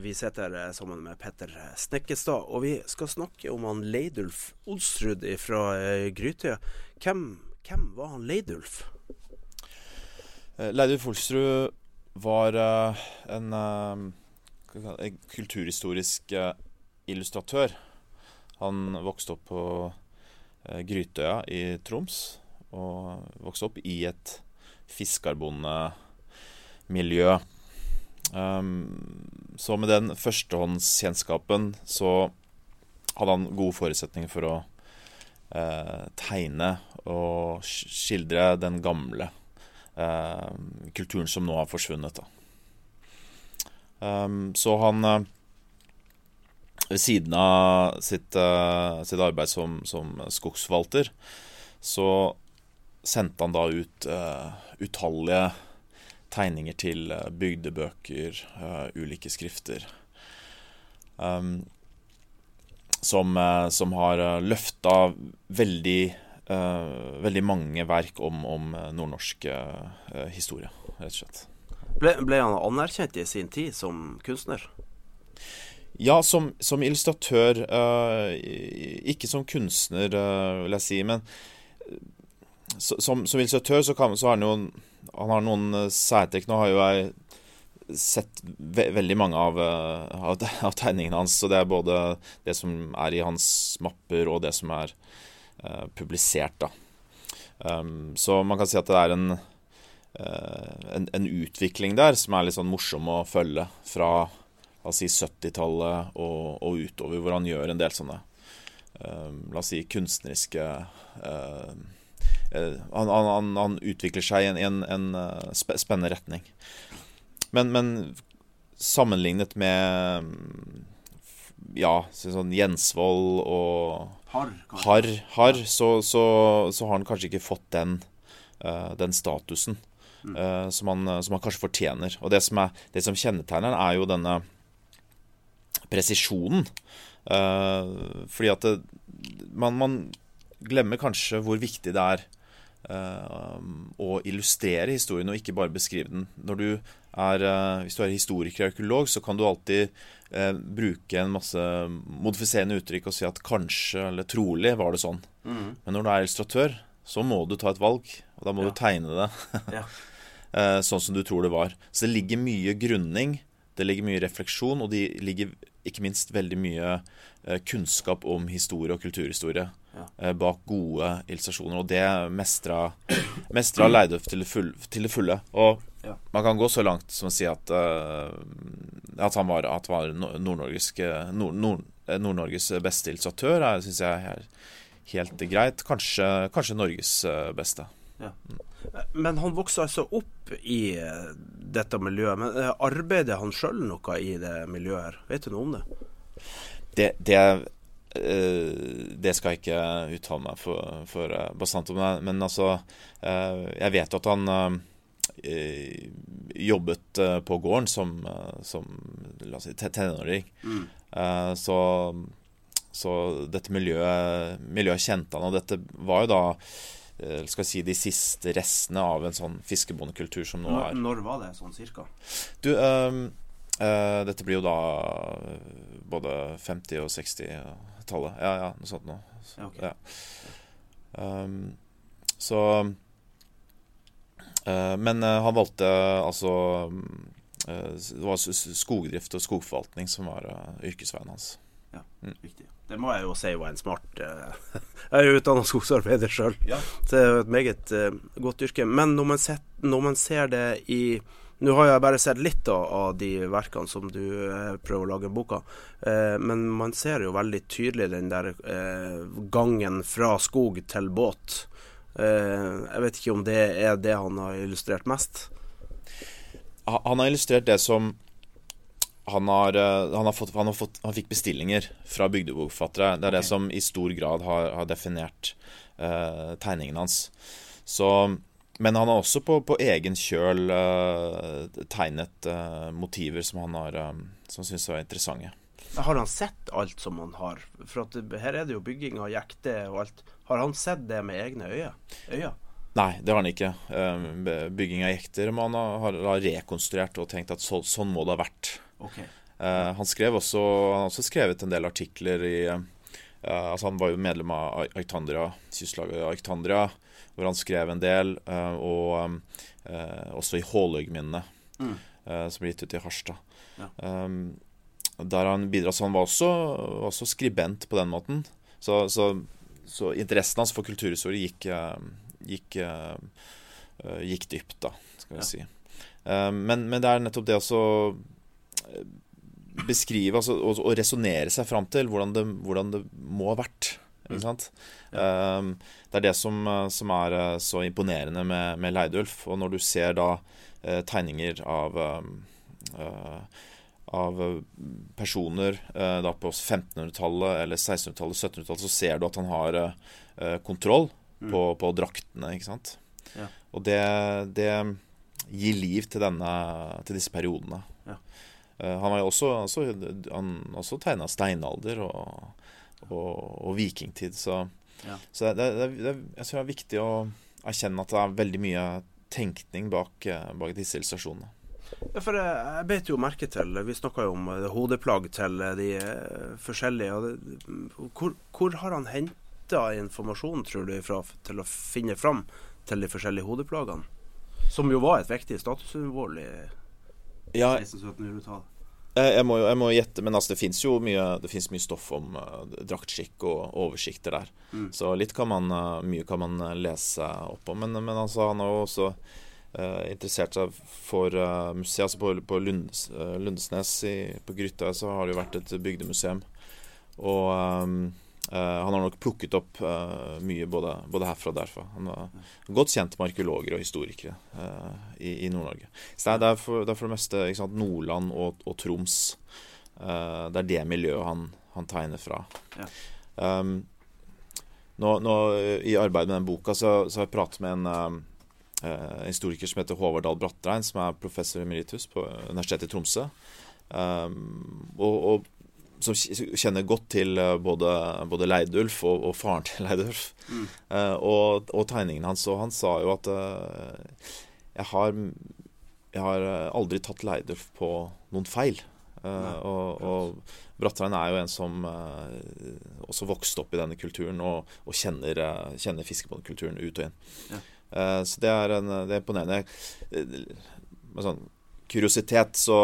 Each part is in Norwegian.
Vi sitter eh, sammen med Petter Snekkestad, og vi skal snakke om han Leidulf Olsrud fra eh, Grytøya. Hvem, hvem var han Leidulf? Eh, Leidulf Olsrud var en, en, kulturhistorisk illustratør. Han vokste opp på Grytøya i Troms, og vokste opp i et fiskerbondemiljø. Um, så med den førstehåndskjennskapen så hadde han gode forutsetninger for å uh, tegne og skildre den gamle uh, kulturen som nå har forsvunnet. Um, så han uh, Ved siden av sitt, uh, sitt arbeid som, som, skogsforvalter, så sendte han da ut utallige tegninger til uh, bygdebøker, ulike skrifter. Um, som, som, har løfta veldig veldig mange verk om, om nordnorsk historie, rett og slett. Ble, ble, han anerkjent i sin tid som kunstner? Ja, som, som illustratør. Ikke som kunstner, vil jeg si. Men som, som illustratør så, kan, så har han jo Han har noen særtrekk. Nå har jo jeg sett ve veldig mange av, av, av, tegningene hans. Så det er både det som er i hans mapper, og det som er uh, publisert. da. Um, så man kan si at det er en, en, en, utvikling der som er litt sånn morsom å følge fra la oss si 70-tallet og, og, utover, hvor han gjør en del sånne uh, la oss si kunstneriske uh, han, han, han, utvikler seg i en, en, en spennende retning. Men, men sammenlignet med ja, sånn Jensvold og Harr, har, har så, så, så, har han kanskje ikke fått den, uh, den statusen mm. som, han, som, han, kanskje fortjener. Og det som, er, det som kjennetegner han er jo denne presisjonen. Fordi at det, man, man, glemmer kanskje hvor viktig det er å illustrere historien og ikke bare beskrive den. Når du er, hvis du er historiker og arkeolog, så kan du alltid eh, bruke en masse modifiserende uttrykk og si at kanskje eller trolig var det sånn. Mm. Men når du er illustratør, så må du ta et valg, og da må ja. du tegne det ja. eh, sånn som du tror det var. Så det ligger mye grunning, det ligger mye refleksjon, og det ligger ikke minst veldig mye eh, kunnskap om historie og kulturhistorie ja. Eh, bak gode illustrasjoner. Og det mestra, mestra Leidøf til, til det fulle. Og ja. Man kan gå så langt som å si at, uh, at han var, var Nord-Norges Nord Nord Nord beste illustratør. Det syns jeg er helt greit. Kanskje, kanskje Norges eh, beste. Ja. Men han vokste altså opp i eh, dette miljøet. Men arbeider han sjøl noe i det miljøet her? Vet du noe om det? Det, det, det skal jeg ikke uttale meg for, for bastant om. Men altså Jeg vet jo at han Eh, jobbet eh, på gården som, eh, som la oss si, tenåring. Mm. Så, så, dette miljøet, miljøet kjente han, og dette var jo da skal jeg si, de siste restene av en sånn fiskebondekultur som nå er Når var det sånn cirka? Du, um, uh, dette blir jo da både 50- og 60-tallet. Ja, ja, noe sånt noe. Ja, okay. Um, så uh, men uh, han valgte altså uh, Det var skogdrift og skogforvaltning som var yrkesveien hans. Ja, mm. riktig. Det må jeg jo si var en smart Jeg er jo utdanna skogsarbeider sjøl, ja. så det er jo et meget godt yrke. Men når man, set, når man ser det i nå har jeg bare sett litt av, av de verkene som du eh, prøver å lage i boka, eh, men man ser jo veldig tydelig den der eh, gangen fra skog til båt. Eh, jeg vet ikke om det er det han har illustrert mest? han har illustrert det som han har, eh, han, har fått, han, har fått, han fikk bestillinger fra bygdebokforfattere. Det er det som i stor grad har, har definert uh, tegningen hans. Så, men han har også på, på egen kjøl uh, tegnet uh, motiver som han har um, Som syns var interessante. Har han sett alt som han har? For at her er det jo bygging av jekter og alt. Har han sett det med egne øyne? øyne? Nei, det har han ikke. Bygging av jekter må han ha, ha rekonstruert og tenkt at så, sånn må det ha vært. Okay. Uh, han, skrev også, han har også skrevet en del artikler i altså Han var jo medlem av Arctandria, kystlaget Arctandria, hvor han skrev en del. Uh, og også i Håløgminnet, mm. som ble gitt ut i Harstad. Ja. Um, der han bidrar, så han var også, også, skribent på den måten. Så, så, så interessen hans for kulturhistorie gikk, gikk, gikk dypt, da, skal vi ja. si. Men, men, det er nettopp det å beskrive altså, og, og resonnere seg fram til hvordan det, hvordan det, må ha vært. Ikke sant? Ja. Um, det er det som, som, er eh, så imponerende med, med Leidulf. Og når du ser da uh, tegninger av uh, av personer uh, da på 1500-tallet eller 1600-tallet, 1700-tallet, så ser du at han har kontroll mm. på, på, draktene. ikke sant? Ja. Og det, det, gir liv til, denne, til disse periodene. Ja. Eh, han har jo også, også, han også tegna steinalder og, og, og, vikingtid, så, ja. så det, det, det, jeg tror det er viktig å erkjenne at det er veldig mye tenkning bak, eh, bak disse illustrasjonene. Ja, for jeg beit jo merke til Vi snakka jo om hodeplagg til de eh, forskjellige. Hvor, hvor har han henta informasjon, tror du, fra, til å finne fram til de forskjellige hodeplagene? Som jo var et viktig statussymbol i ja, 1600-1700-tallet. Jeg må jo jeg må gjette, men altså, det fins jo mye, det mye stoff om uh, draktskikk og oversikter der. Mm. Så litt kan man, uh, mye kan man lese opp om. Men, men altså, han har jo også uh, interessert seg for uh, museet. Altså på, på Lundes, Lundesnes i, på Grytta så har det jo vært et bygdemuseum. Og um, han har nok plukket opp uh, mye både, både, herfra og derfra. Han er godt kjent med arkeologer og historikere uh, i, i Nord-Norge. Så det er, for, det er, for, det meste sant, Nordland og, og Troms. det er det miljøet han, han tegner fra. Ja. Um, nå, nå, I arbeidet med den boka så, så har jeg pratet med en historiker som heter Håvard Dahl Brattrein, som er professor emeritus på Universitetet i Tromsø. Um, og, og som kjenner godt til eh, både, både Leidulf og, og, faren til Leidulf. Mm. Uh, og, og, tegningen hans. Og han sa jo at uh, jeg, har, jeg har aldri tatt Leidulf på noen feil. Uh, og, og Brattrein er jo en som også vokste opp i denne kulturen og, og kjenner, kjenner fiskebåndkulturen ut og inn. Ja. så det er, en, det er imponerende. Med sånn kuriositet så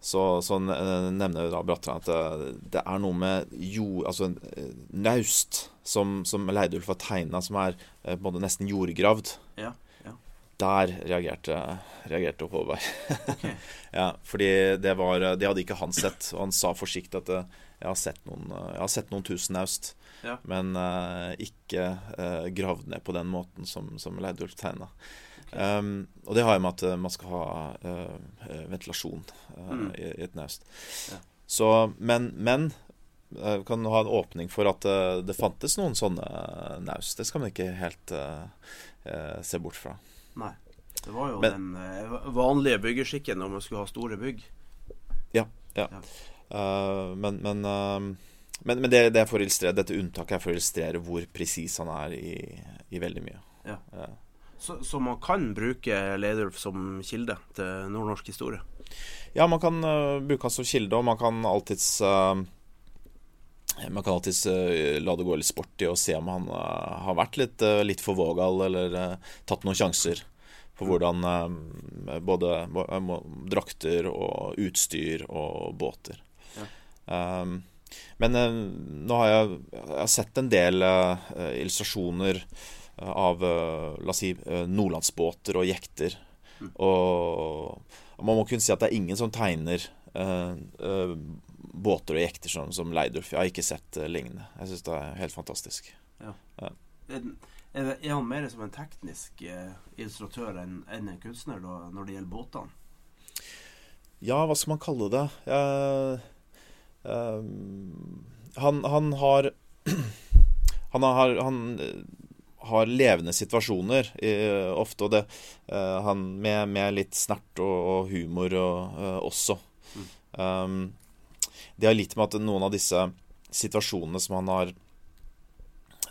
så, så nevner da Bratland at det, er noe med jord, altså naust som, som Leidulf har tegna, som er eh, på nesten jordgravd. Ja, ja. Der reagerte, reagerte Håvard. Okay. ja, fordi det, var, det hadde ikke han sett. Og han sa forsiktig at eh, jeg har sett noen, jeg har sett noen tusen naust, ja. men uh, ikke uh, gravd ned på den måten som, som Leidulf tegna. Um, og det har jo med at eh, man skal ha uh, ventilasjon uh, mm. i, i, et naust. Ja. Så, men, men uh, kan ha en åpning for at uh, det fantes noen sånne naust. Det skal man ikke helt se bort fra. Nei. Det var jo men, den vanlige byggeskikken når man skulle ha store bygg. Ja. ja. ja. men, men, men, men det, det, er dette unntaket er for å illustrere hvor presis han er i, i veldig mye. Ja. Så, så, man kan bruke Leidulf som kilde til nordnorsk historie? Ja, man kan uh, bruke han som kilde, og man kan alltids uh, man kan alltids uh, la det gå litt sport i å se om han har vært litt, litt for vågal eller tatt noen sjanser på hvordan både drakter og utstyr og båter. Ja. Um, men nå har jeg, jeg har sett en del illustrasjoner av eh, la oss si, eh, nordlandsbåter og jekter. Mm. Og man må kunne si at det er ingen som tegner eh, båter og jekter som, som Leidulf. Jeg har ikke sett lignende. Jeg syns det er helt fantastisk. Ja. Ja. Er, er, han mer som en teknisk eh, illustratør enn en en kunstner da, når det gjelder båtene? Ja, hva skal man kalle det? Uh, uh, han, han, har Han har, han har levende situasjoner uh, ofte, og det, han, med, med, litt snert og, og humor og, også. Mm. Um, det har litt med at noen av disse situasjonene som han har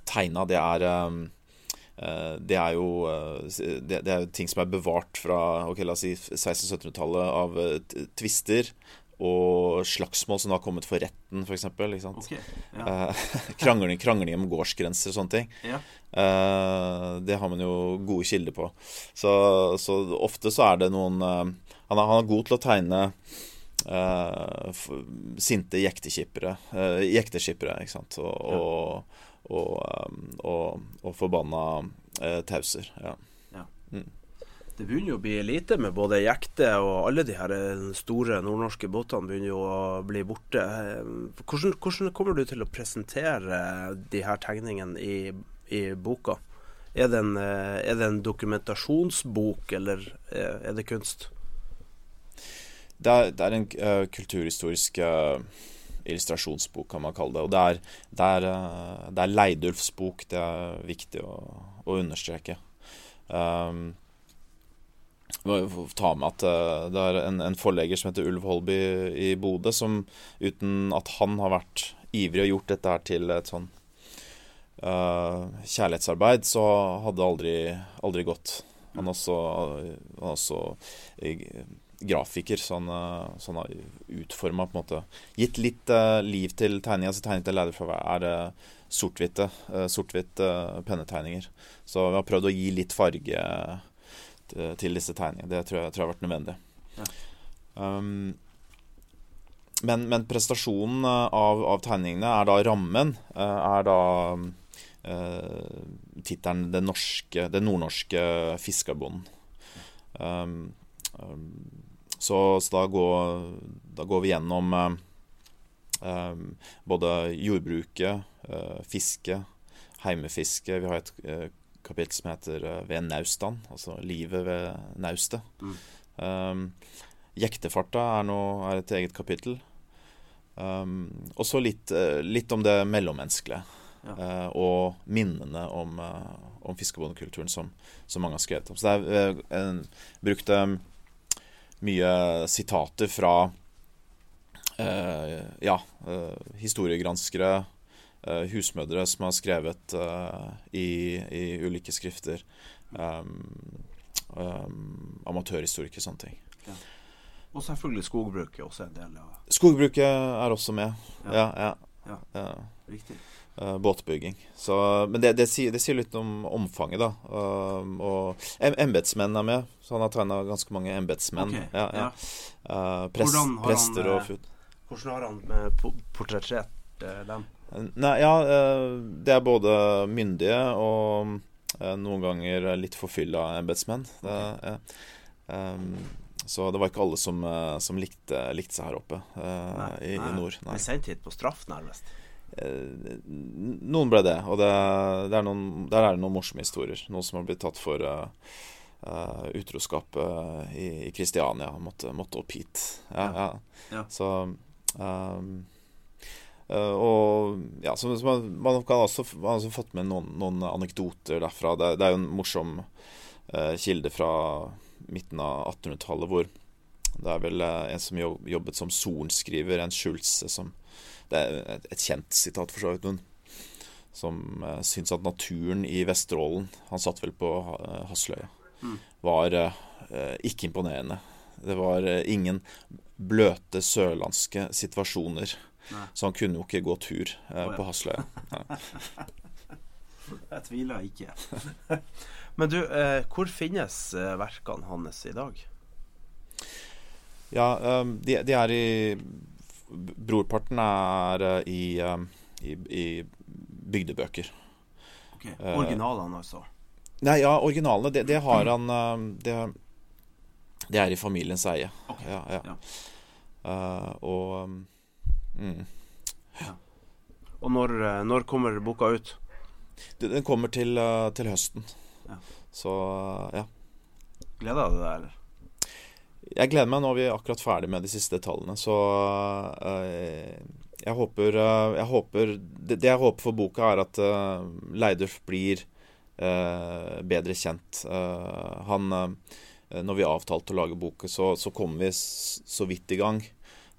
tegna, det er um, Eh, det er jo eh, det, er ting som er bevart fra ok, la oss si 1600-1700-tallet av eh, tvister og slagsmål som har kommet for retten, f.eks. Okay, ja. krangling, krangling, om gårdsgrenser og sånne ting. Ja. det har man jo gode kilder på. Så, så, ofte så er det noen han er, han er god til å tegne uh, sinte jekteskippere, uh, jekteskippere, ikke sant. Og, ja. og og, og, forbanna eh, tauser. Ja. ja. Mm. Det begynner jo å bli lite med både jekte og alle de her eh, store nordnorske båtene begynner jo å bli borte. Hvordan, hvordan kommer du til å presentere de her tegningene i, i boka? Er det, en, eh, er det, en, dokumentasjonsbok, eller eh, er det kunst? Det er, det er en uh, kulturhistorisk uh, illustrasjonsbok, kan man kalle det. Og det er, det er, uh, det er Leidulfs bok, det er viktig å, å understreke. Um, ta med at eh, det er en, en, forlegger som heter Ulv Holby i Bodø, som uten at han har vært ivrig og gjort dette her til et sånn uh, kjærlighetsarbeid, så hadde det aldri, aldri gått. Han også, han også grafiker, så han, eh, så han har utforma på en måte Gitt litt uh, liv til tegninga. Så tegning til lærerfravær er uh, sort-hvitt uh, pennetegninger. Så vi har prøvd å gi litt farge til disse tegningene. Det tror jeg, tror jeg har vært nødvendig. Ja. Um, men, men, prestasjonen av, av, tegningene er da rammen. Er da uh, tittelen 'Den, den nordnorske fiskerbonden'. Um, um, så, så da, går, da, går, vi gjennom eh, eh, både jordbruket, uh, fiske, heimefiske. Vi har et eh, kapittel som heter eh, 'Ved naustan', altså livet ved naustet. Mm. Um, jektefarta er, noe, er, et eget kapittel. Um, og så litt, litt, om det mellommenneskelige. Ja. Uh, og minnene om, uh, om fiskebondekulturen som, som, mange har skrevet om. Så det er uh, brukt um, mye sitater fra uh, ja, eh, historiegranskere, eh, husmødre som har skrevet eh, i, i, ulike skrifter. Um, um, amatørhistorikere, sånne ting. Ja. Og selvfølgelig skogbruket også en del av Skogbruket er også med. Ja, ja. ja. ja. Riktig uh, båtbygging. Så, men det, det, sier, det, sier, litt om omfanget, da. Uh, og embetsmenn er med, så han har tegna ganske mange embetsmenn. Okay, ja, ja. Uh, prest, prester og fut. Hvordan har han portrettert dem? Nei, ja, det er både myndige og noen ganger litt forfylla embetsmenn. Okay. Um, så det var ikke alle som, som likte, likte, seg her oppe nei, i, nei. i, nord. Nei. sendt hit på straff, nærmest. Eh, noen ble det, og det, det er noen, der er det noen morsomme historier. Noen som har blitt tatt for uh, uh, utroskap uh, i Kristiania måtte, måtte, opp hit. Ja, ja. ja. Så um, Og ja, så, man, man, kan også, man har også fått med noen, noen anekdoter derfra. Det, det, er jo en morsom kilde fra midten av 1800-tallet hvor det er vel en som jobbet som sorenskriver, en Schulze, som det er et kjent sitat, for så vidt, men som uh, syns at naturen i Vesterålen Han satt vel på uh, Hassløya. Mm. Var uh, ikke imponerende. Det var uh, ingen bløte sørlandske situasjoner. Nei. Så han kunne jo ikke gå tur oh, ja. på Hasløya. Jeg tviler ikke. Men du, hvor finnes verkene hans i dag? Ja, um, de, de er i Brorparten er uh, i, eh, i, i bygdebøker. Okay. Originalene, altså? Nei, ja, originalene. Det, det har han det, de er i familiens eie. Okay. Ja, ja. ja. Uh, og mm. ja. Og når, når, kommer boka ut? Den kommer til, uh, til høsten. Ja. Så ja. Gleder du deg, eller? Jeg gleder meg. Nå er vi akkurat ferdig med de siste detaljene, så jeg håper, jeg håper det, jeg håper for boka, er at Leidulf blir bedre kjent. han Når vi avtalte å lage boka, så, så kom vi så vidt i gang.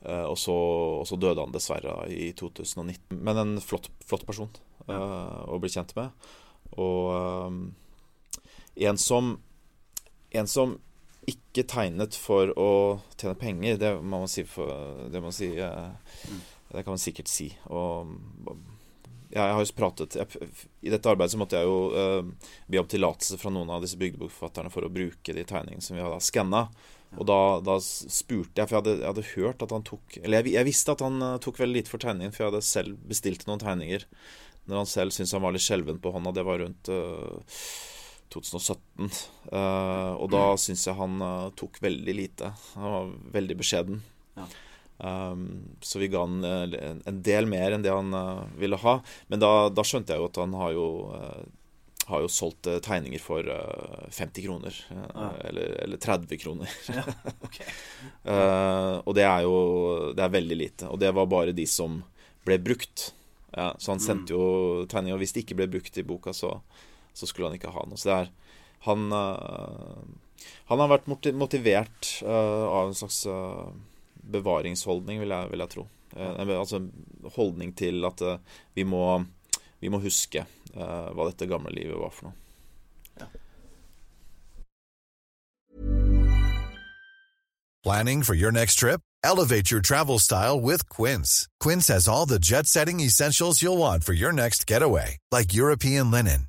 Og, så, og, så, døde han dessverre i 2019. Men en flott, flott person ja. å bli kjent med. Og en som En som ikke tegnet for å tjene penger. Det må man si. For, det, må man si mm. det kan man sikkert si. Og jeg har jo pratet jeg, I dette arbeidet så måtte jeg jo uh, be om tillatelse fra noen av disse bygdebokforfatterne for å bruke de tegningene som vi hadde skanna. Og da, da, spurte jeg, for jeg hadde, jeg hadde, hørt at han tok Eller jeg, jeg visste at han uh, tok veldig lite for tegningen, for jeg hadde selv bestilt noen tegninger når han selv syntes han var litt skjelven på hånda. Det var rundt uh, 2017. Uh, eh, og da mm. syns jeg han uh, tok veldig lite. Han var veldig beskjeden. Ja. Um, så vi ga han uh, en del mer enn det han ville ha. Men da, da, skjønte jeg jo at han har jo, har jo solgt tegninger for 50 kroner. Ja. Eller, eller, 30 kroner. Ja, okay. og det er jo Det er veldig lite. Og det var bare de som ble brukt. så han sendte mm. jo tegninger. Og hvis de ikke ble brukt i boka, så så skulle han ikke ha noe. Så det er Han, han har vært motivert av en slags bevaringsholdning, vil jeg, vil jeg tro. altså holdning til at vi må, vi må huske hva dette gamle livet var for noe. Ja. Planning for your next trip? Elevate your travel style with Quince. Quince has all the jet setting essentials you'll want for your next getaway, like European linen